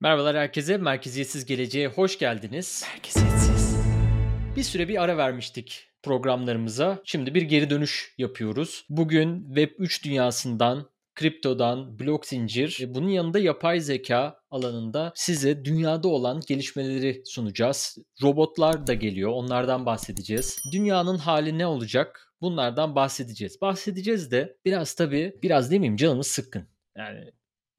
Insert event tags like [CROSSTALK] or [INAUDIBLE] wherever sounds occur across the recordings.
Merhabalar herkese. Merkeziyetsiz Geleceğe hoş geldiniz. Merkeziyetsiz. Bir süre bir ara vermiştik programlarımıza. Şimdi bir geri dönüş yapıyoruz. Bugün Web3 dünyasından kriptodan, blok zincir bunun yanında yapay zeka alanında size dünyada olan gelişmeleri sunacağız. Robotlar da geliyor, onlardan bahsedeceğiz. Dünyanın hali ne olacak? Bunlardan bahsedeceğiz. Bahsedeceğiz de biraz tabii, biraz demeyeyim canımız sıkkın. Yani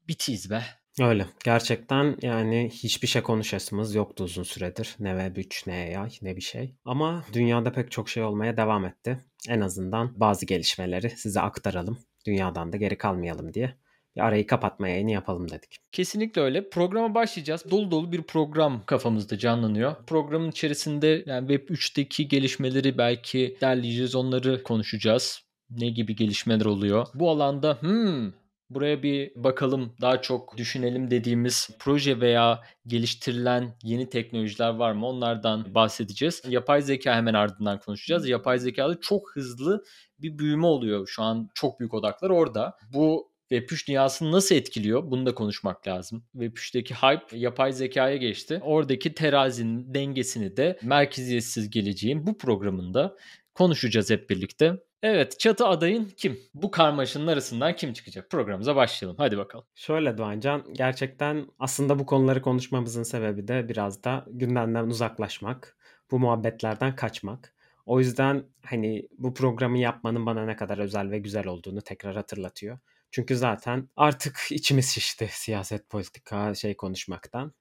bitiyiz be. Öyle. Gerçekten yani hiçbir şey konuşasımız yoktu uzun süredir. Ne Web3 ne AI ne bir şey. Ama dünyada pek çok şey olmaya devam etti. En azından bazı gelişmeleri size aktaralım. Dünyadan da geri kalmayalım diye bir arayı kapatmaya yeni yapalım dedik. Kesinlikle öyle. Programa başlayacağız. Dolu dolu bir program kafamızda canlanıyor. Programın içerisinde yani Web3'teki gelişmeleri belki derleyeceğiz, onları konuşacağız. Ne gibi gelişmeler oluyor? Bu alanda hmm, buraya bir bakalım, daha çok düşünelim dediğimiz proje veya geliştirilen yeni teknolojiler var mı? Onlardan bahsedeceğiz. Yapay zeka hemen ardından konuşacağız. Yapay zekada çok hızlı bir büyüme oluyor. Şu an çok büyük odaklar orada. Bu Web3 dünyasını nasıl etkiliyor? Bunu da konuşmak lazım. Web3'teki hype yapay zekaya geçti. Oradaki terazinin dengesini de merkeziyetsiz geleceğin bu programında konuşacağız hep birlikte. Evet çatı adayın kim? Bu karmaşanın arasından kim çıkacak? Programımıza başlayalım. Hadi bakalım. Şöyle Doğancan gerçekten aslında bu konuları konuşmamızın sebebi de biraz da gündemden uzaklaşmak. Bu muhabbetlerden kaçmak. O yüzden hani bu programı yapmanın bana ne kadar özel ve güzel olduğunu tekrar hatırlatıyor. Çünkü zaten artık içimiz şişti [LAUGHS] siyaset, politika, şey konuşmaktan.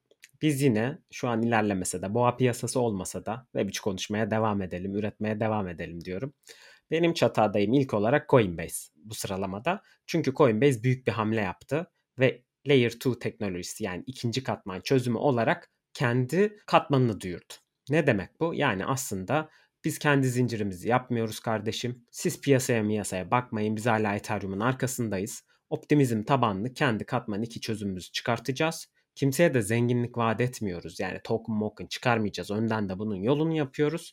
Biz yine şu an ilerlemese de, boğa piyasası olmasa da Web3 konuşmaya devam edelim, üretmeye devam edelim diyorum. Benim çatadayım ilk olarak Coinbase bu sıralamada. Çünkü Coinbase büyük bir hamle yaptı ve Layer 2 teknolojisi yani ikinci katman çözümü olarak kendi katmanını duyurdu. Ne demek bu? Yani aslında biz kendi zincirimizi yapmıyoruz kardeşim. Siz piyasaya miyasaya bakmayın. Biz hala Ethereum'un arkasındayız. Optimizm tabanlı kendi katman 2 çözümümüzü çıkartacağız. Kimseye de zenginlik vaat etmiyoruz. Yani token moken çıkarmayacağız. Önden de bunun yolunu yapıyoruz.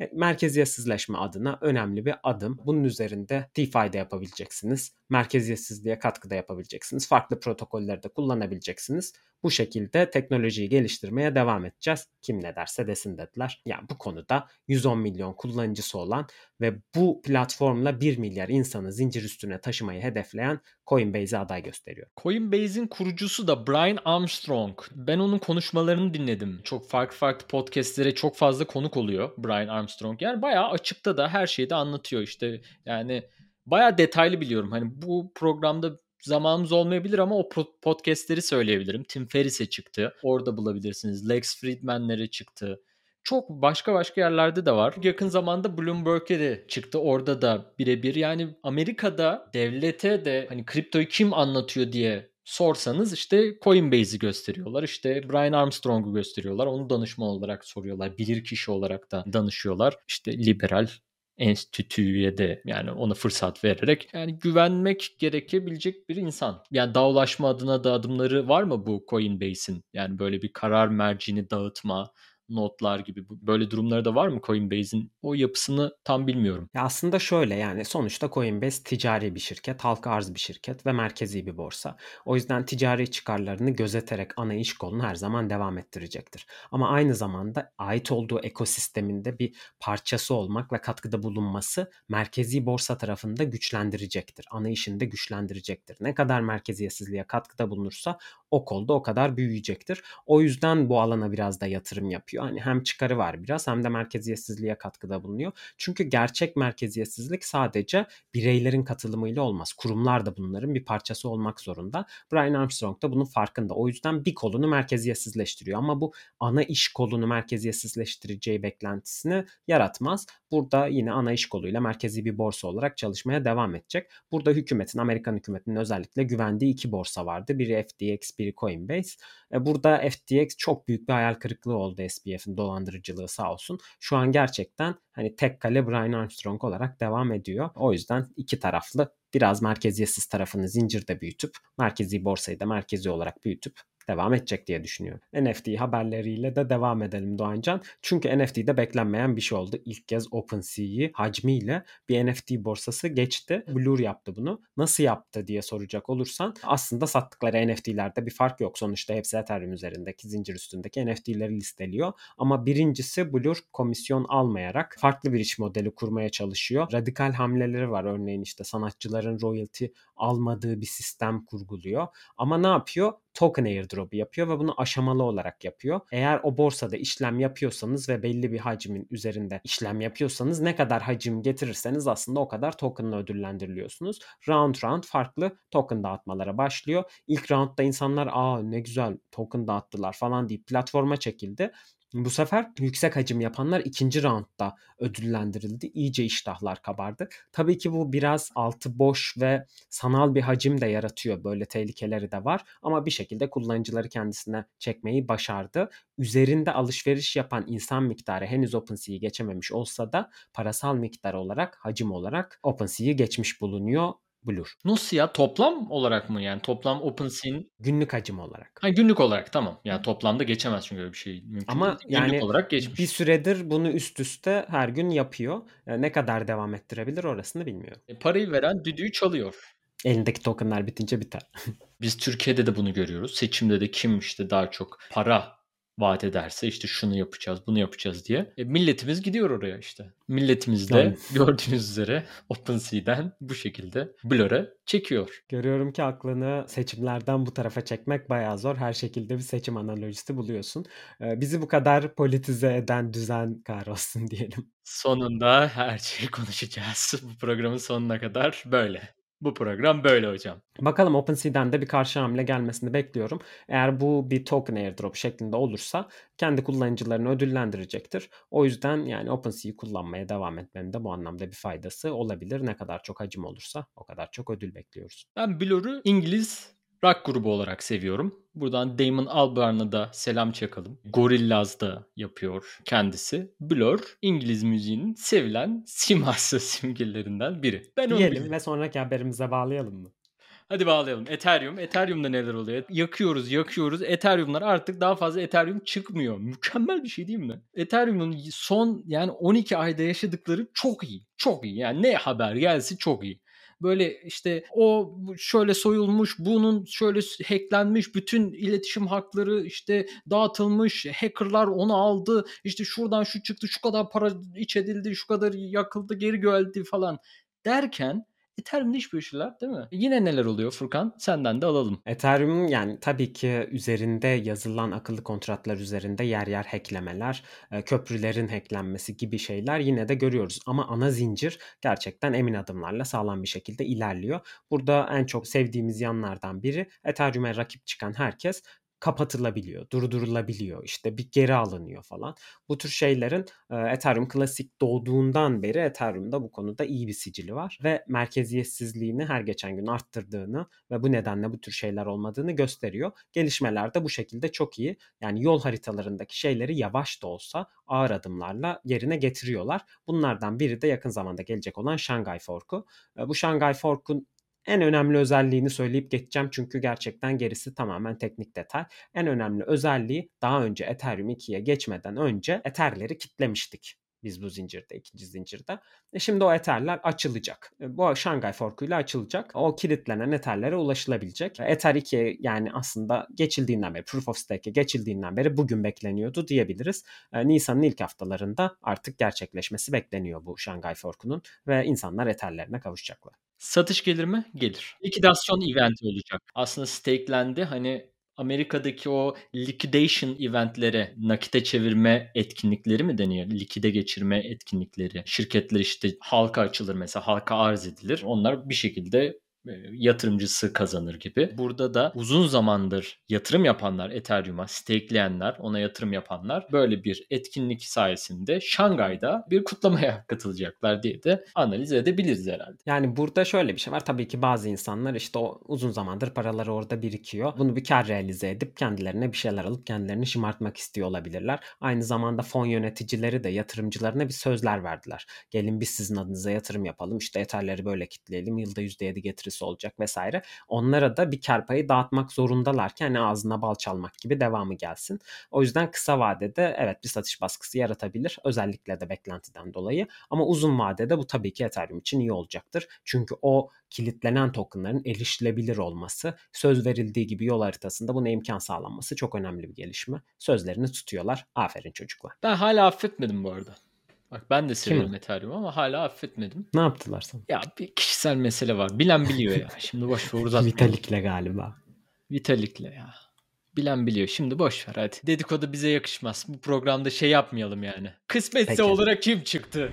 E, merkeziyetsizleşme adına önemli bir adım. Bunun üzerinde DeFi'de yapabileceksiniz. Merkeziyetsizliğe katkıda yapabileceksiniz. Farklı protokolleri de kullanabileceksiniz. Bu şekilde teknolojiyi geliştirmeye devam edeceğiz. Kim ne derse desin dediler. Yani bu konuda 110 milyon kullanıcısı olan ve bu platformla 1 milyar insanı zincir üstüne taşımayı hedefleyen Coinbase'e aday gösteriyor. Coinbase'in kurucusu da Brian Armstrong. Ben onun konuşmalarını dinledim. Çok farklı farklı podcastlere çok fazla konuk oluyor Brian Armstrong. Yani bayağı açıkta da her şeyi de anlatıyor işte. Yani bayağı detaylı biliyorum. Hani bu programda zamanımız olmayabilir ama o podcastleri söyleyebilirim. Tim Ferriss'e çıktı. Orada bulabilirsiniz. Lex Friedman'lere çıktı. Çok başka başka yerlerde de var. Yakın zamanda Bloomberg'e de çıktı. Orada da birebir. Yani Amerika'da devlete de hani kriptoyu kim anlatıyor diye sorsanız işte Coinbase'i gösteriyorlar. İşte Brian Armstrong'u gösteriyorlar. Onu danışman olarak soruyorlar. Bilir kişi olarak da danışıyorlar. İşte liberal enstitüye de yani ona fırsat vererek yani güvenmek gerekebilecek bir insan. Yani dağ ulaşma adına da adımları var mı bu Coinbase'in? Yani böyle bir karar mercini dağıtma, notlar gibi böyle durumları da var mı Coinbase'in? O yapısını tam bilmiyorum. Ya aslında şöyle yani sonuçta Coinbase ticari bir şirket, halka arz bir şirket ve merkezi bir borsa. O yüzden ticari çıkarlarını gözeterek ana iş kolunu her zaman devam ettirecektir. Ama aynı zamanda ait olduğu ekosisteminde bir parçası olmak ve katkıda bulunması merkezi borsa tarafında güçlendirecektir. Ana işinde güçlendirecektir. Ne kadar merkeziyetsizliğe katkıda bulunursa o kolda o kadar büyüyecektir. O yüzden bu alana biraz da yatırım yapıyor. Hani hem çıkarı var biraz hem de merkeziyetsizliğe katkıda bulunuyor. Çünkü gerçek merkeziyetsizlik sadece bireylerin katılımıyla olmaz. Kurumlar da bunların bir parçası olmak zorunda. Brian Armstrong da bunun farkında. O yüzden bir kolunu merkeziyetsizleştiriyor ama bu ana iş kolunu merkeziyetsizleştireceği beklentisini yaratmaz. Burada yine ana iş koluyla merkezi bir borsa olarak çalışmaya devam edecek. Burada hükümetin, Amerikan hükümetinin özellikle güvendiği iki borsa vardı. Biri FTX, biri Coinbase. E, burada FTX çok büyük bir hayal kırıklığı oldu SBF'in dolandırıcılığı sağ olsun. Şu an gerçekten hani tek kale Brian Armstrong olarak devam ediyor. O yüzden iki taraflı biraz merkeziyetsiz tarafını zincirde büyütüp merkezi borsayı da merkezi olarak büyütüp devam edecek diye düşünüyorum. NFT haberleriyle de devam edelim Doğancan. Çünkü NFT'de beklenmeyen bir şey oldu. İlk kez OpenSea'yi hacmiyle bir NFT borsası geçti. Blur yaptı bunu. Nasıl yaptı diye soracak olursan aslında sattıkları NFT'lerde bir fark yok. Sonuçta hepsi Ethereum üzerindeki zincir üstündeki NFT'leri listeliyor. Ama birincisi Blur komisyon almayarak farklı bir iş modeli kurmaya çalışıyor. Radikal hamleleri var. Örneğin işte sanatçıların royalty almadığı bir sistem kurguluyor. Ama ne yapıyor? Token airdrop'u yapıyor ve bunu aşamalı olarak yapıyor. Eğer o borsada işlem yapıyorsanız ve belli bir hacmin üzerinde işlem yapıyorsanız ne kadar hacim getirirseniz aslında o kadar tokenla ödüllendiriliyorsunuz. Round round farklı token dağıtmalara başlıyor. İlk roundda insanlar aa ne güzel token dağıttılar falan deyip platforma çekildi. Bu sefer yüksek hacim yapanlar ikinci roundda ödüllendirildi. İyice iştahlar kabardı. Tabii ki bu biraz altı boş ve sanal bir hacim de yaratıyor. Böyle tehlikeleri de var. Ama bir şekilde kullanıcıları kendisine çekmeyi başardı. Üzerinde alışveriş yapan insan miktarı henüz OpenSea'yi geçememiş olsa da parasal miktar olarak, hacim olarak OpenSea'yi geçmiş bulunuyor. Blur. Nasıl ya? Toplam olarak mı? Yani toplam OpenSea'nin günlük hacim olarak. Ha, günlük olarak tamam. Yani toplamda geçemez çünkü öyle bir şey mümkün Ama değil. Günlük yani olarak geçmiş. bir süredir bunu üst üste her gün yapıyor. Yani ne kadar devam ettirebilir orasını bilmiyorum. E, parayı veren düdüğü çalıyor. Elindeki tokenlar bitince biter. [LAUGHS] Biz Türkiye'de de bunu görüyoruz. Seçimde de kim işte daha çok para vaat ederse işte şunu yapacağız, bunu yapacağız diye. E, milletimiz gidiyor oraya işte. Milletimiz de Yani. [LAUGHS] gördüğünüz üzere OpenSea'den bu şekilde Blur'a çekiyor. Görüyorum ki aklını seçimlerden bu tarafa çekmek bayağı zor. Her şekilde bir seçim analojisi buluyorsun. Ee, bizi bu kadar politize eden düzen kahrolsun [LAUGHS] diyelim. Sonunda her şeyi konuşacağız. Bu programın sonuna kadar böyle. Bu program böyle hocam. Bakalım OpenSea'den de bir karşı hamle gelmesini bekliyorum. Eğer bu bir token airdrop şeklinde olursa kendi kullanıcılarını ödüllendirecektir. O yüzden yani OpenSea'yi kullanmaya devam etmenin de bu anlamda bir faydası olabilir. Ne kadar çok hacim olursa o kadar çok ödül bekliyoruz. Ben Blur'u İngiliz rock grubu olarak seviyorum. Buradan Damon Albarn'a da selam çakalım. Gorillaz da yapıyor kendisi. Blur İngiliz müziğinin sevilen siması [LAUGHS] simgelerinden biri. Ben onu Diyelim ve sonraki haberimize bağlayalım mı? Hadi bağlayalım. Ethereum. Ethereum'da neler oluyor? Yakıyoruz, yakıyoruz. Ethereum'lar artık daha fazla Ethereum çıkmıyor. Mükemmel bir şey değil mi? Ethereum'un son yani 12 ayda yaşadıkları çok iyi. Çok iyi. Yani ne haber gelse çok iyi. Böyle işte o şöyle soyulmuş, bunun şöyle hacklenmiş, bütün iletişim hakları işte dağıtılmış, hackerlar onu aldı, işte şuradan şu çıktı, şu kadar para iç edildi, şu kadar yakıldı, geri geldi falan derken Ethereum'da hiç böyle şeyler değil mi? Yine neler oluyor Furkan? Senden de alalım. Ethereum yani tabii ki üzerinde yazılan akıllı kontratlar üzerinde yer yer hacklemeler, e, köprülerin hacklenmesi gibi şeyler yine de görüyoruz. Ama ana zincir gerçekten emin adımlarla sağlam bir şekilde ilerliyor. Burada en çok sevdiğimiz yanlardan biri Ethereum'e rakip çıkan herkes kapatılabiliyor, durdurulabiliyor, işte bir geri alınıyor falan. Bu tür şeylerin Ethereum klasik doğduğundan beri Ethereum'da bu konuda iyi bir sicili var ve merkeziyetsizliğini her geçen gün arttırdığını ve bu nedenle bu tür şeyler olmadığını gösteriyor. Gelişmeler de bu şekilde çok iyi. Yani yol haritalarındaki şeyleri yavaş da olsa ağır adımlarla yerine getiriyorlar. Bunlardan biri de yakın zamanda gelecek olan Shanghai Fork'u. Bu Shanghai Fork'un en önemli özelliğini söyleyip geçeceğim çünkü gerçekten gerisi tamamen teknik detay. En önemli özelliği daha önce Ethereum 2'ye geçmeden önce Ether'leri kitlemiştik biz bu zincirde, ikinci zincirde. E şimdi o Ether'ler açılacak. E Bu Shanghai forkuyla açılacak. O kilitlenen Ether'lere ulaşılabilecek. E Ether 2'ye yani aslında geçildiğinden beri, Proof of Stake'e geçildiğinden beri bugün bekleniyordu diyebiliriz. E, Nisan'ın ilk haftalarında artık gerçekleşmesi bekleniyor bu Shanghai forkunun ve insanlar Ether'lerine kavuşacaklar. Satış gelir mi? Gelir. Likidasyon eventi olacak. Aslında stakelendi. Hani Amerika'daki o liquidation eventlere nakite çevirme etkinlikleri mi deniyor? Likide geçirme etkinlikleri. Şirketler işte halka açılır mesela halka arz edilir. Onlar bir şekilde yatırımcısı kazanır gibi. Burada da uzun zamandır yatırım yapanlar Ethereum'a stakeleyenler, ona yatırım yapanlar böyle bir etkinlik sayesinde Şangay'da bir kutlamaya katılacaklar diye de analiz edebiliriz herhalde. Yani burada şöyle bir şey var. Tabii ki bazı insanlar işte o uzun zamandır paraları orada birikiyor. Bunu bir kar realize edip kendilerine bir şeyler alıp kendilerini şımartmak istiyor olabilirler. Aynı zamanda fon yöneticileri de yatırımcılarına bir sözler verdiler. Gelin biz sizin adınıza yatırım yapalım. İşte Ether'leri böyle kitleyelim. Yılda %7 getirisi getirisi olacak vesaire. Onlara da bir kar payı dağıtmak zorundalarken hani ağzına bal çalmak gibi devamı gelsin. O yüzden kısa vadede evet bir satış baskısı yaratabilir. Özellikle de beklentiden dolayı. Ama uzun vadede bu tabii ki Ethereum için iyi olacaktır. Çünkü o kilitlenen tokenların erişilebilir olması, söz verildiği gibi yol haritasında buna imkan sağlanması çok önemli bir gelişme. Sözlerini tutuyorlar. Aferin çocuklar. Ben hala affetmedim bu arada. Bak ben de severim Ethereum ama hala affetmedim. Ne yaptılar sana? Ya bir kişisel mesele var. Bilen biliyor ya. Şimdi boş ver uzatmayalım. Vitalik'le galiba. Vitalik'le ya. Bilen biliyor. Şimdi boş ver hadi. Dedikodu bize yakışmaz. Bu programda şey yapmayalım yani. Kısmetse Peki. olarak kim çıktı?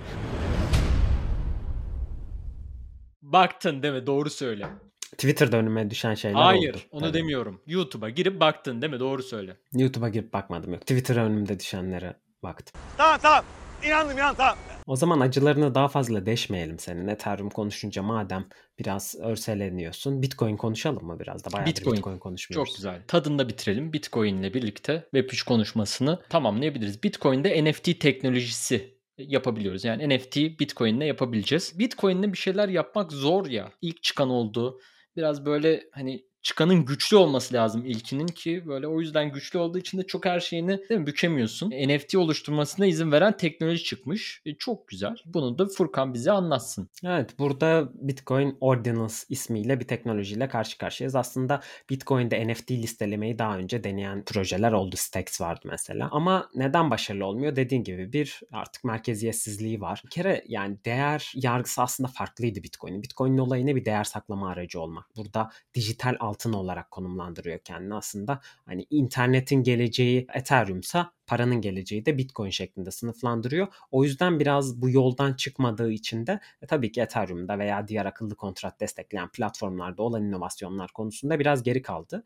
Baktın değil mi? Doğru söyle. Twitter'da önüme düşen şeyler Hayır, oldu. Hayır onu Tabii. demiyorum. YouTube'a girip baktın değil mi? Doğru söyle. YouTube'a girip bakmadım yok. Twitter'a önümde düşenlere baktım. Tamam tamam. İnandım inandım tamam. O zaman acılarını daha fazla deşmeyelim senin. Ethereum konuşunca madem biraz örseleniyorsun. Bitcoin konuşalım mı biraz da? Bayağı Bitcoin, Bitcoin konuşmuyoruz. Çok güzel. Tadında bitirelim. Bitcoin ile birlikte Web3 konuşmasını tamamlayabiliriz. Bitcoin'de NFT teknolojisi yapabiliyoruz. Yani NFT Bitcoin'le yapabileceğiz. Bitcoin'le bir şeyler yapmak zor ya. İlk çıkan oldu. Biraz böyle hani çıkanın güçlü olması lazım ilkinin ki böyle o yüzden güçlü olduğu için de çok her şeyini değil mi, bükemiyorsun. NFT oluşturmasına izin veren teknoloji çıkmış. E, çok güzel. Bunu da Furkan bize anlatsın. Evet burada Bitcoin Ordinals ismiyle bir teknolojiyle karşı karşıyayız. Aslında Bitcoin'de NFT listelemeyi daha önce deneyen projeler oldu. Stacks vardı mesela. Ama neden başarılı olmuyor? Dediğin gibi bir artık merkeziyetsizliği var. Bir kere yani değer yargısı aslında farklıydı Bitcoin'in. Bitcoin'in olayı ne bir değer saklama aracı olmak. Burada dijital altın olarak konumlandırıyor kendini aslında. Hani internetin geleceği Ethereum'sa paranın geleceği de Bitcoin şeklinde sınıflandırıyor. O yüzden biraz bu yoldan çıkmadığı için de e, tabii ki Ethereum'da veya diğer akıllı kontrat destekleyen platformlarda olan inovasyonlar konusunda biraz geri kaldı.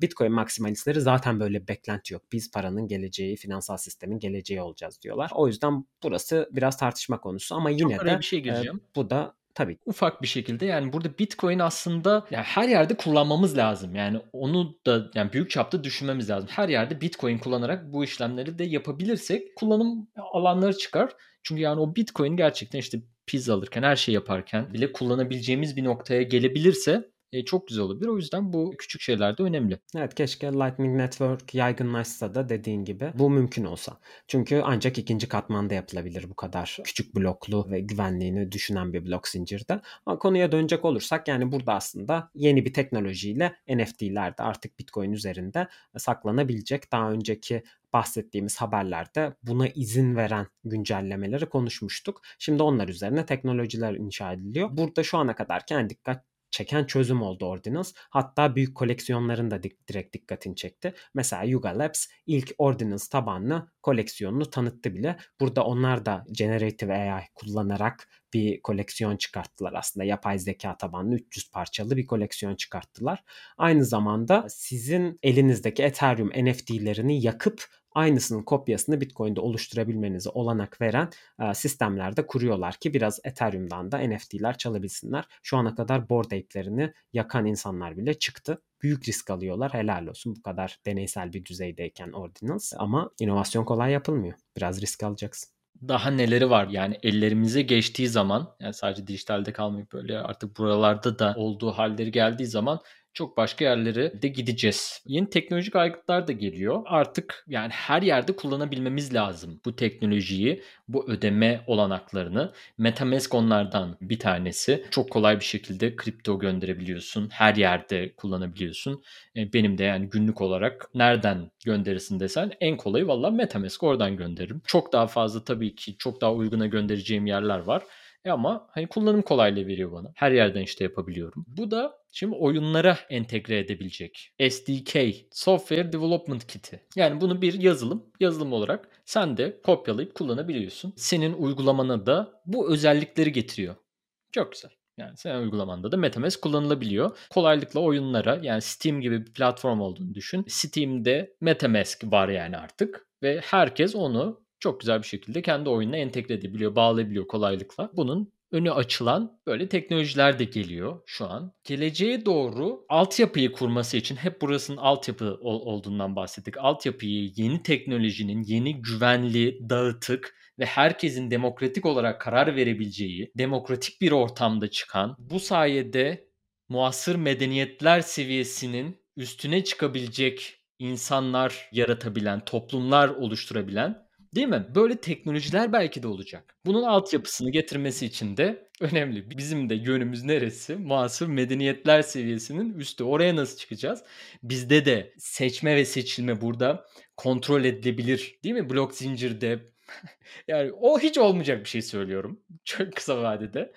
Bitcoin maksimalistleri zaten böyle bir beklenti yok. Biz paranın geleceği, finansal sistemin geleceği olacağız diyorlar. O yüzden burası biraz tartışma konusu ama yine Çok de bir şey e, bu da Tabii. Ufak bir şekilde yani burada Bitcoin aslında yani her yerde kullanmamız lazım. Yani onu da yani büyük çapta düşünmemiz lazım. Her yerde Bitcoin kullanarak bu işlemleri de yapabilirsek kullanım alanları çıkar. Çünkü yani o Bitcoin gerçekten işte pizza alırken her şey yaparken bile kullanabileceğimiz bir noktaya gelebilirse e, çok güzel olabilir. O yüzden bu küçük şeyler de önemli. Evet keşke Lightning Network yaygınlaşsa da dediğin gibi bu mümkün olsa. Çünkü ancak ikinci katmanda yapılabilir bu kadar küçük bloklu ve güvenliğini düşünen bir blok zincirde. Ama konuya dönecek olursak yani burada aslında yeni bir teknolojiyle NFT'ler de artık Bitcoin üzerinde saklanabilecek. Daha önceki bahsettiğimiz haberlerde buna izin veren güncellemeleri konuşmuştuk. Şimdi onlar üzerine teknolojiler inşa ediliyor. Burada şu ana kadar kendi dikkat çeken çözüm oldu Ordinals. Hatta büyük koleksiyonların da direkt dikkatini çekti. Mesela Yuga Labs ilk Ordinals tabanlı koleksiyonunu tanıttı bile. Burada onlar da Generative AI kullanarak bir koleksiyon çıkarttılar aslında. Yapay zeka tabanlı 300 parçalı bir koleksiyon çıkarttılar. Aynı zamanda sizin elinizdeki Ethereum NFT'lerini yakıp aynısının kopyasını Bitcoin'de oluşturabilmenize olanak veren e, sistemlerde kuruyorlar ki biraz Ethereum'dan da NFT'ler çalabilsinler. Şu ana kadar Bored Ape'lerini yakan insanlar bile çıktı. Büyük risk alıyorlar. Helal olsun bu kadar deneysel bir düzeydeyken Ordinals. Ama inovasyon kolay yapılmıyor. Biraz risk alacaksın daha neleri var yani ellerimize geçtiği zaman yani sadece dijitalde kalmayıp böyle artık buralarda da olduğu halleri geldiği zaman çok başka yerlere de gideceğiz. Yeni teknolojik aygıtlar da geliyor. Artık yani her yerde kullanabilmemiz lazım bu teknolojiyi, bu ödeme olanaklarını. Metamask onlardan bir tanesi. Çok kolay bir şekilde kripto gönderebiliyorsun. Her yerde kullanabiliyorsun. E, benim de yani günlük olarak nereden gönderirsin desen en kolayı valla Metamask oradan gönderirim. Çok daha fazla tabii ki çok daha uyguna göndereceğim yerler var. E ama hani kullanım kolaylığı veriyor bana. Her yerden işte yapabiliyorum. Bu da şimdi oyunlara entegre edebilecek. SDK, Software Development Kit'i. Yani bunu bir yazılım, yazılım olarak sen de kopyalayıp kullanabiliyorsun. Senin uygulamana da bu özellikleri getiriyor. Çok güzel. Yani senin uygulamanda da MetaMask kullanılabiliyor. Kolaylıkla oyunlara yani Steam gibi bir platform olduğunu düşün. Steam'de MetaMask var yani artık ve herkes onu çok güzel bir şekilde kendi oyununa entegre edebiliyor, bağlayabiliyor kolaylıkla. Bunun önü açılan böyle teknolojiler de geliyor şu an. Geleceğe doğru altyapıyı kurması için hep burasının altyapı olduğundan bahsettik. Altyapıyı yeni teknolojinin, yeni güvenli, dağıtık ve herkesin demokratik olarak karar verebileceği, demokratik bir ortamda çıkan, bu sayede muasır medeniyetler seviyesinin üstüne çıkabilecek insanlar yaratabilen, toplumlar oluşturabilen değil mi? Böyle teknolojiler belki de olacak. Bunun altyapısını getirmesi için de önemli. Bizim de yönümüz neresi? Muasır medeniyetler seviyesinin üstü. Oraya nasıl çıkacağız? Bizde de seçme ve seçilme burada kontrol edilebilir değil mi? Blok zincirde [LAUGHS] yani o hiç olmayacak bir şey söylüyorum. Çok kısa vadede.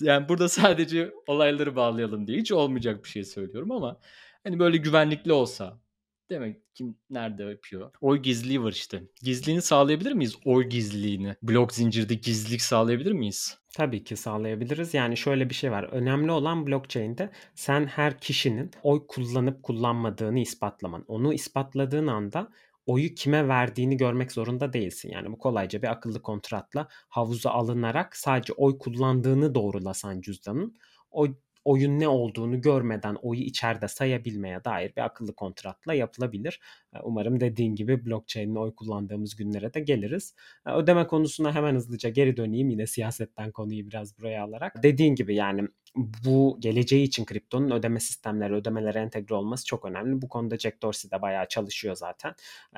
Yani burada sadece olayları bağlayalım diye hiç olmayacak bir şey söylüyorum ama hani böyle güvenlikli olsa demek kim nerede yapıyor? Oy gizliliği var işte. Gizliliğini sağlayabilir miyiz? Oy gizliliğini. Blok zincirde gizlilik sağlayabilir miyiz? Tabii ki sağlayabiliriz. Yani şöyle bir şey var. Önemli olan blockchain'de sen her kişinin oy kullanıp kullanmadığını ispatlaman. Onu ispatladığın anda oyu kime verdiğini görmek zorunda değilsin. Yani bu kolayca bir akıllı kontratla havuza alınarak sadece oy kullandığını doğrulasan cüzdanın o oyun ne olduğunu görmeden oyu içeride sayabilmeye dair bir akıllı kontratla yapılabilir. Umarım dediğin gibi blockchain'in oy kullandığımız günlere de geliriz. Ödeme konusuna hemen hızlıca geri döneyim. Yine siyasetten konuyu biraz buraya alarak. Dediğin gibi yani bu geleceği için kriptonun ödeme sistemleri, ödemelere entegre olması çok önemli. Bu konuda Jack Dorsey de bayağı çalışıyor zaten.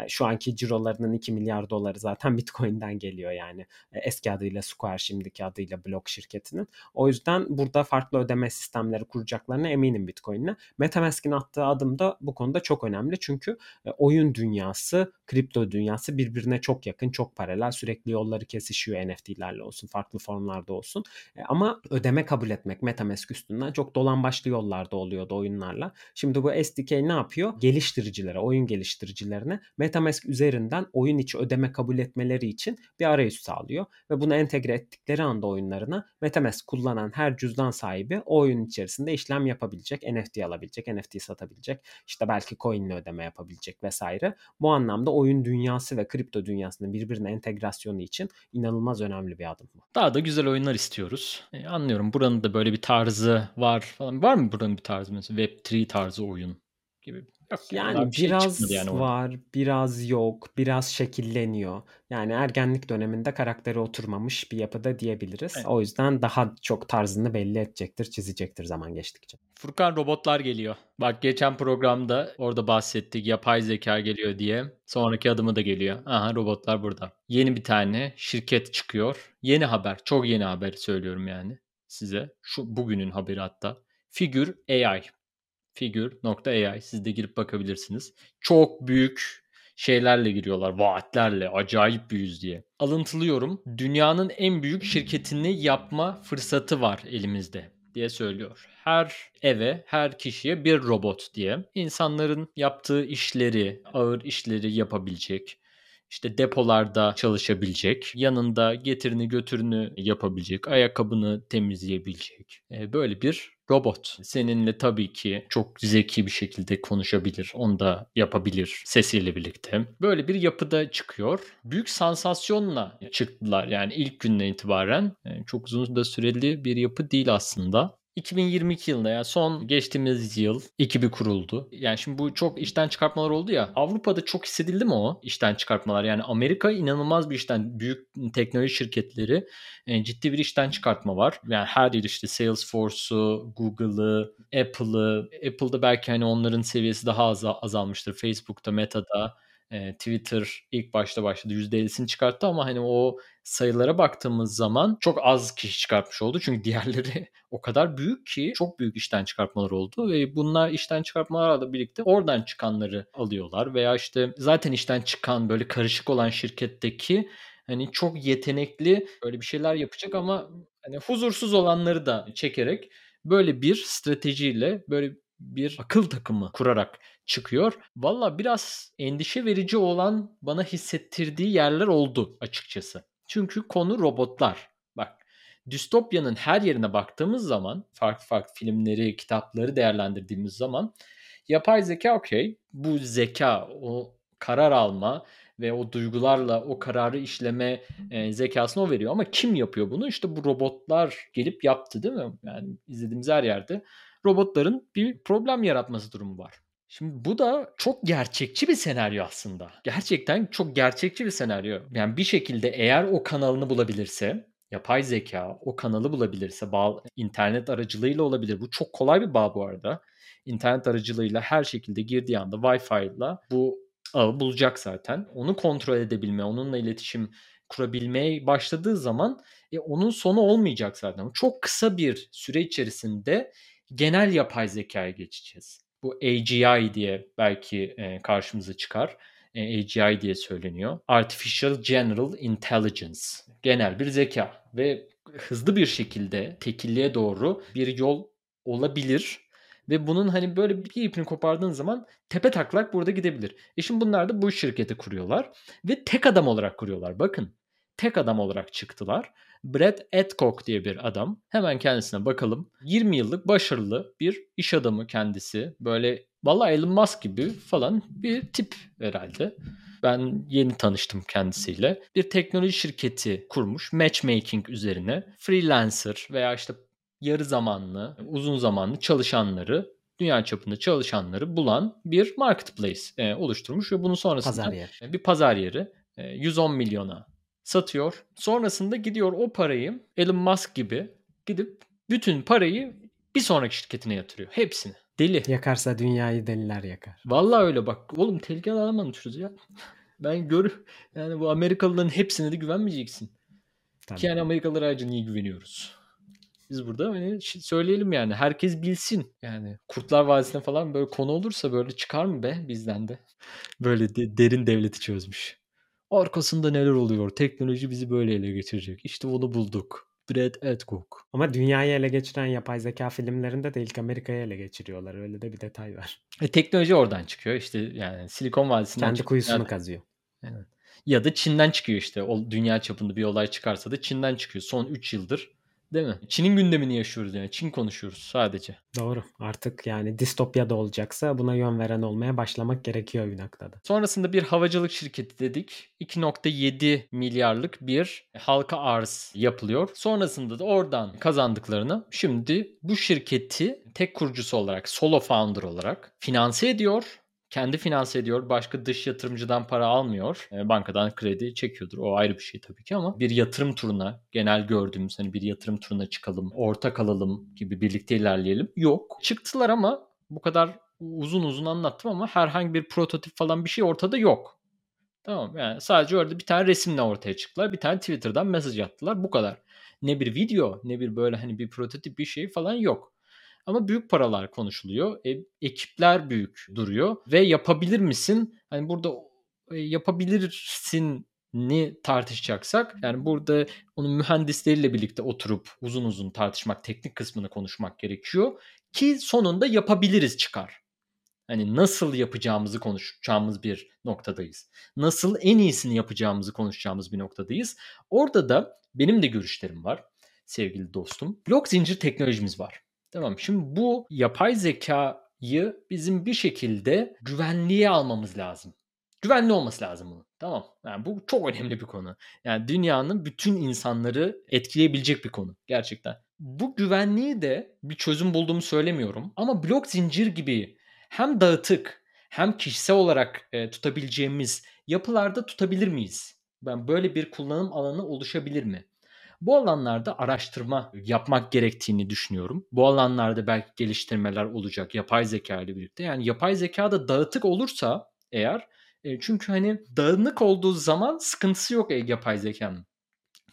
Şu anki cirolarının 2 milyar doları zaten [LAUGHS] Bitcoin'den geliyor yani. Eski adıyla Square, şimdiki adıyla Block şirketinin. O yüzden burada farklı ödeme sistemleri kuracaklarına eminim Bitcoin'le. Metamask'in attığı adım da bu konuda çok önemli. Çünkü oyun dünyası, kripto dünyası birbirine çok yakın, çok paralel. Sürekli yolları kesişiyor NFT'lerle olsun, farklı formlarda olsun. Ama ödeme kabul etmek, Metamask üstünden çok dolan başlı yollarda oluyordu oyunlarla. Şimdi bu SDK ne yapıyor? Geliştiricilere, oyun geliştiricilerine MetaMask üzerinden oyun içi ödeme kabul etmeleri için bir arayüz sağlıyor ve bunu entegre ettikleri anda oyunlarına MetaMask kullanan her cüzdan sahibi o oyun içerisinde işlem yapabilecek, NFT alabilecek, NFT satabilecek, işte belki coin'le ödeme yapabilecek vesaire. Bu anlamda oyun dünyası ve kripto dünyasının birbirine entegrasyonu için inanılmaz önemli bir adım bu. Daha da güzel oyunlar istiyoruz. E, anlıyorum buranın da böyle bir tarzı var falan. Var mı buranın bir tarzı mesela Web3 tarzı oyun gibi? Yok, yani bir şey biraz yani var, biraz yok, biraz şekilleniyor. Yani ergenlik döneminde karakteri oturmamış bir yapıda diyebiliriz. Evet. O yüzden daha çok tarzını belli edecektir, çizecektir zaman geçtikçe. Furkan robotlar geliyor. Bak geçen programda orada bahsettik yapay zeka geliyor diye. Sonraki adımı da geliyor. Aha robotlar burada. Yeni bir tane şirket çıkıyor. Yeni haber, çok yeni haber söylüyorum yani size. Şu bugünün haberi hatta. Figür AI. Figür.ai. Siz de girip bakabilirsiniz. Çok büyük şeylerle giriyorlar. Vaatlerle. Acayip büyüz diye. Alıntılıyorum. Dünyanın en büyük şirketini yapma fırsatı var elimizde diye söylüyor. Her eve, her kişiye bir robot diye. İnsanların yaptığı işleri, ağır işleri yapabilecek işte depolarda çalışabilecek, yanında getirini götürünü yapabilecek, ayakkabını temizleyebilecek. E, böyle bir robot. Seninle tabii ki çok zeki bir şekilde konuşabilir. Onu da yapabilir sesiyle birlikte. Böyle bir yapıda çıkıyor. Büyük sansasyonla çıktılar yani ilk günden itibaren. Yani çok uzun da süreli bir yapı değil aslında. 2022 yılında yani son geçtiğimiz yıl ekibi kuruldu. Yani şimdi bu çok işten çıkartmalar oldu ya. Avrupa'da çok hissedildi mi o işten çıkartmalar? Yani Amerika inanılmaz bir işten büyük teknoloji şirketleri e, ciddi bir işten çıkartma var. Yani her yer işte Salesforce'u, Google'ı, Apple'ı. Apple'da belki hani onların seviyesi daha az azalmıştır. Facebook'ta, Meta'da e, Twitter ilk başta başladı %50'sini çıkarttı ama hani o sayılara baktığımız zaman çok az kişi çıkartmış oldu. Çünkü diğerleri [LAUGHS] o kadar büyük ki çok büyük işten çıkartmalar oldu ve bunlar işten çıkartmalarla birlikte oradan çıkanları alıyorlar veya işte zaten işten çıkan böyle karışık olan şirketteki hani çok yetenekli böyle bir şeyler yapacak ama hani huzursuz olanları da çekerek böyle bir stratejiyle böyle bir akıl takımı kurarak çıkıyor. Valla biraz endişe verici olan bana hissettirdiği yerler oldu açıkçası. Çünkü konu robotlar. Bak distopyanın her yerine baktığımız zaman farklı farklı filmleri, kitapları değerlendirdiğimiz zaman yapay zeka okey. Bu zeka, o karar alma ve o duygularla o kararı işleme e, zekasını o veriyor. Ama kim yapıyor bunu? İşte bu robotlar gelip yaptı değil mi? Yani izlediğimiz her yerde robotların bir problem yaratması durumu var. Şimdi bu da çok gerçekçi bir senaryo aslında. Gerçekten çok gerçekçi bir senaryo. Yani bir şekilde eğer o kanalını bulabilirse yapay zeka o kanalı bulabilirse bağ, internet aracılığıyla olabilir. Bu çok kolay bir bağ bu arada. İnternet aracılığıyla her şekilde girdiği anda Wi-Fi ile bu ağı bulacak zaten. Onu kontrol edebilme, onunla iletişim kurabilmeye başladığı zaman e, onun sonu olmayacak zaten. Çok kısa bir süre içerisinde genel yapay zekaya geçeceğiz. Bu AGI diye belki e, karşımıza çıkar. E, AGI diye söyleniyor. Artificial General Intelligence. Genel bir zeka ve hızlı bir şekilde tekilliğe doğru bir yol olabilir. Ve bunun hani böyle bir ipini kopardığın zaman tepe taklak burada gidebilir. E şimdi bunlar da bu şirketi kuruyorlar. Ve tek adam olarak kuruyorlar. Bakın tek adam olarak çıktılar. Brad Adcock diye bir adam. Hemen kendisine bakalım. 20 yıllık başarılı bir iş adamı kendisi. Böyle valla Elon Musk gibi falan bir tip herhalde. Ben yeni tanıştım kendisiyle. Bir teknoloji şirketi kurmuş matchmaking üzerine. Freelancer veya işte yarı zamanlı, uzun zamanlı çalışanları dünya çapında çalışanları bulan bir marketplace e, oluşturmuş ve bunun sonrasında pazar yeri. bir pazar yeri e, 110 milyona satıyor. Sonrasında gidiyor o parayı Elon Musk gibi gidip bütün parayı bir sonraki şirketine yatırıyor. Hepsini. Deli. Yakarsa dünyayı deliler yakar. Vallahi öyle bak. Oğlum tehlikeli adam anlatıyoruz ya. [LAUGHS] Ben gör yani bu Amerikalıların hepsine de güvenmeyeceksin. Tabii. Ki yani Amerikalılara ayrıca niye güveniyoruz? Biz burada hani söyleyelim yani herkes bilsin. Yani Kurtlar Vadisi'ne falan böyle konu olursa böyle çıkar mı be bizden de? Böyle de, derin devleti çözmüş. Arkasında neler oluyor? Teknoloji bizi böyle ele geçirecek. İşte onu bulduk. Brad Adcock. Ama dünyayı ele geçiren yapay zeka filmlerinde de ilk Amerika'yı ele geçiriyorlar. Öyle de bir detay var. E, teknoloji oradan çıkıyor. İşte yani Silikon Vadisi'nden Kendi kuyusunu kazıyor. Evet. Ya da Çin'den çıkıyor işte. O dünya çapında bir olay çıkarsa da Çin'den çıkıyor. Son 3 yıldır. Değil mi? Çin'in gündemini yaşıyoruz yani. Çin konuşuyoruz sadece. Doğru. Artık yani distopya da olacaksa buna yön veren olmaya başlamak gerekiyor bir noktada. Sonrasında bir havacılık şirketi dedik. 2.7 milyarlık bir halka arz yapılıyor. Sonrasında da oradan kazandıklarını şimdi bu şirketi tek kurucusu olarak, solo founder olarak finanse ediyor. Kendi finanse ediyor. Başka dış yatırımcıdan para almıyor. E, bankadan kredi çekiyordur. O ayrı bir şey tabii ki ama bir yatırım turuna genel gördüğümüz hani bir yatırım turuna çıkalım, ortak alalım gibi birlikte ilerleyelim. Yok. Çıktılar ama bu kadar uzun uzun anlattım ama herhangi bir prototip falan bir şey ortada yok. Tamam yani sadece orada bir tane resimle ortaya çıktılar. Bir tane Twitter'dan mesaj attılar. Bu kadar. Ne bir video ne bir böyle hani bir prototip bir şey falan yok. Ama büyük paralar konuşuluyor. E, ekipler büyük duruyor ve yapabilir misin? Hani burada e, yapabilirsin ni tartışacaksak yani burada onun mühendisleriyle birlikte oturup uzun uzun tartışmak, teknik kısmını konuşmak gerekiyor ki sonunda yapabiliriz çıkar. Hani nasıl yapacağımızı konuşacağımız bir noktadayız. Nasıl en iyisini yapacağımızı konuşacağımız bir noktadayız. Orada da benim de görüşlerim var sevgili dostum. Blok zincir teknolojimiz var. Tamam şimdi bu yapay zekayı bizim bir şekilde güvenliğe almamız lazım. Güvenli olması lazım bunun. Tamam. Yani bu çok önemli bir konu. Yani dünyanın bütün insanları etkileyebilecek bir konu gerçekten. Bu güvenliği de bir çözüm bulduğumu söylemiyorum ama blok zincir gibi hem dağıtık hem kişisel olarak e, tutabileceğimiz yapılarda tutabilir miyiz? Ben böyle bir kullanım alanı oluşabilir mi? Bu alanlarda araştırma yapmak gerektiğini düşünüyorum. Bu alanlarda belki geliştirmeler olacak yapay zeka ile birlikte. Yani yapay zeka da dağıtık olursa eğer e, çünkü hani dağınık olduğu zaman sıkıntısı yok yapay zekanın.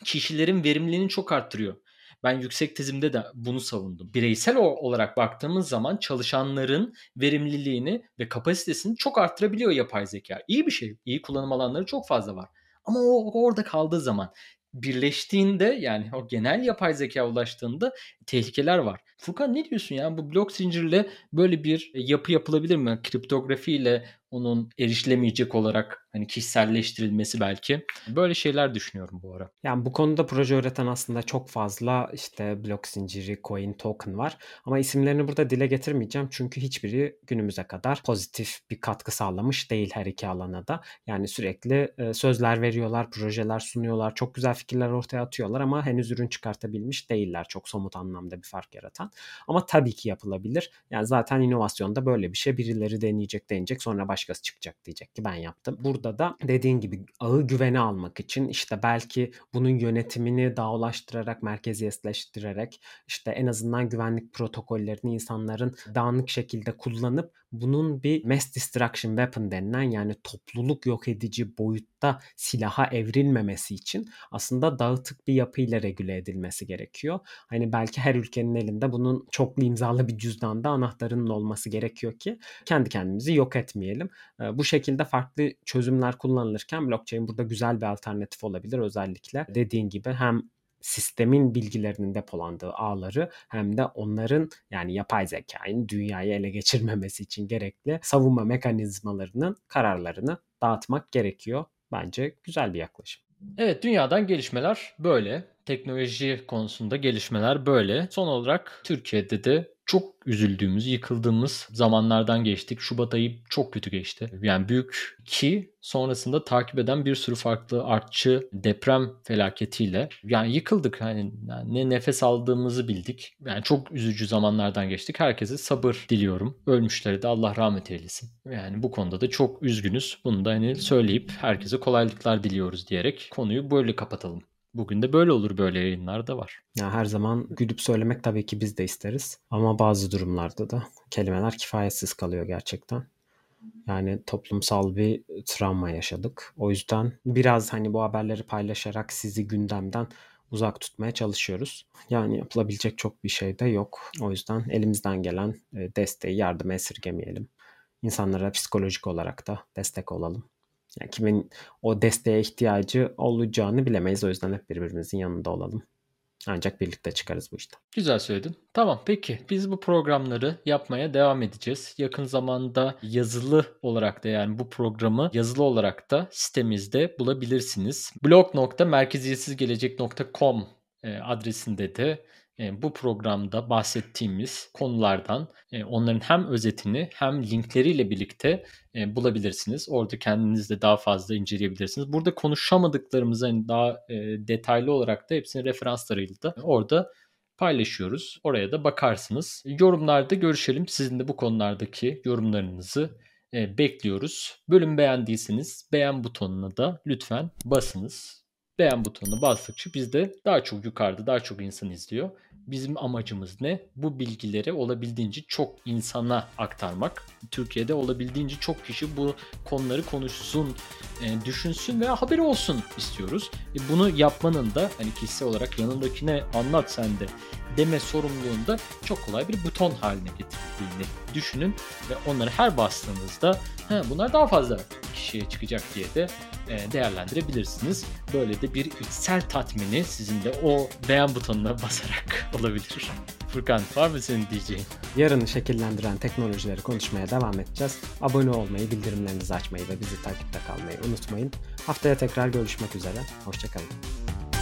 Kişilerin verimliliğini çok arttırıyor. Ben yüksek tezimde de bunu savundum. Bireysel olarak baktığımız zaman çalışanların verimliliğini ve kapasitesini çok arttırabiliyor yapay zeka. İyi bir şey. İyi kullanım alanları çok fazla var. Ama o orada kaldığı zaman birleştiğinde yani o genel yapay zeka ulaştığında tehlikeler var. Furkan ne diyorsun ya bu blok zincirle böyle bir yapı yapılabilir mi? Kriptografiyle onun erişilemeyecek olarak hani kişiselleştirilmesi belki. Böyle şeyler düşünüyorum bu ara. Yani bu konuda proje üreten aslında çok fazla işte blok zinciri, coin, token var. Ama isimlerini burada dile getirmeyeceğim. Çünkü hiçbiri günümüze kadar pozitif bir katkı sağlamış değil her iki alana da. Yani sürekli e, sözler veriyorlar, projeler sunuyorlar, çok güzel fikirler ortaya atıyorlar ama henüz ürün çıkartabilmiş değiller. Çok somut anlamda bir fark yaratan. Ama tabii ki yapılabilir. Yani zaten inovasyonda böyle bir şey birileri deneyecek deneyecek sonra başkası çıkacak diyecek ki ben yaptım. Burada burada da dediğin gibi ağı güvene almak için işte belki bunun yönetimini dağılaştırarak, merkeziyetleştirerek işte en azından güvenlik protokollerini insanların dağınık şekilde kullanıp bunun bir mass destruction weapon denilen yani topluluk yok edici boyutta silaha evrilmemesi için aslında dağıtık bir yapıyla regüle edilmesi gerekiyor. Hani belki her ülkenin elinde bunun çoklu imzalı bir cüzdanda anahtarının olması gerekiyor ki kendi kendimizi yok etmeyelim. Bu şekilde farklı çözümler kullanılırken blockchain burada güzel bir alternatif olabilir. Özellikle dediğin gibi hem sistemin bilgilerinin depolandığı ağları hem de onların yani yapay zekanın dünyayı ele geçirmemesi için gerekli savunma mekanizmalarının kararlarını dağıtmak gerekiyor. Bence güzel bir yaklaşım. Evet dünyadan gelişmeler böyle. Teknoloji konusunda gelişmeler böyle. Son olarak Türkiye'de de çok üzüldüğümüz, yıkıldığımız zamanlardan geçtik. Şubat ayı çok kötü geçti. Yani büyük ki sonrasında takip eden bir sürü farklı artçı deprem felaketiyle yani yıkıldık. Yani, ne nefes aldığımızı bildik. Yani çok üzücü zamanlardan geçtik. Herkese sabır diliyorum. Ölmüşlere de Allah rahmet eylesin. Yani bu konuda da çok üzgünüz. Bunu da hani söyleyip herkese kolaylıklar diliyoruz diyerek konuyu böyle kapatalım. Bugün de böyle olur böyle yayınlar da var. Ya her zaman gülüp söylemek tabii ki biz de isteriz. Ama bazı durumlarda da kelimeler kifayetsiz kalıyor gerçekten. Yani toplumsal bir travma yaşadık. O yüzden biraz hani bu haberleri paylaşarak sizi gündemden uzak tutmaya çalışıyoruz. Yani yapılabilecek çok bir şey de yok. O yüzden elimizden gelen e, desteği, yardımı esirgemeyelim. İnsanlara psikolojik olarak da destek olalım. Yani kimin o desteğe ihtiyacı olacağını bilemeyiz. O yüzden hep birbirimizin yanında olalım. Ancak birlikte çıkarız bu işte. Güzel söyledin. Tamam peki biz bu programları yapmaya devam edeceğiz. Yakın zamanda yazılı olarak da yani bu programı yazılı olarak da sitemizde bulabilirsiniz. blog.merkeziyetsizgelecek.com e, adresinde de e, bu programda bahsettiğimiz konulardan e, onların hem özetini hem linkleriyle birlikte e, bulabilirsiniz. Orada kendiniz de daha fazla inceleyebilirsiniz. Burada konuşamadıklarımızı hani daha detaylı olarak da hepsini referanslarıyla da orada paylaşıyoruz. Oraya da bakarsınız. Yorumlarda görüşelim. Sizin de bu konulardaki yorumlarınızı bekliyoruz. Bölüm beğendiyseniz beğen butonuna da lütfen basınız beğen butonuna bastıkça bizde daha çok yukarıda daha çok insan izliyor. Bizim amacımız ne? Bu bilgileri olabildiğince çok insana aktarmak. Türkiye'de olabildiğince çok kişi bu konuları konuşsun, e, düşünsün veya haberi olsun istiyoruz. E, bunu yapmanın da hani kişisel olarak yanındakine anlat sen de deme sorumluluğunda çok kolay bir buton haline getirdiğini düşünün ve onları her bastığınızda bunlar daha fazla kişiye çıkacak diye de e, değerlendirebilirsiniz. Böyle de bir içsel tatmini sizin de o beğen butonuna basarak [LAUGHS] olabilir. Furkan var mı senin diyeceğin? Yarını şekillendiren teknolojileri konuşmaya devam edeceğiz. Abone olmayı, bildirimlerinizi açmayı ve bizi takipte kalmayı unutmayın. Haftaya tekrar görüşmek üzere. Hoşçakalın.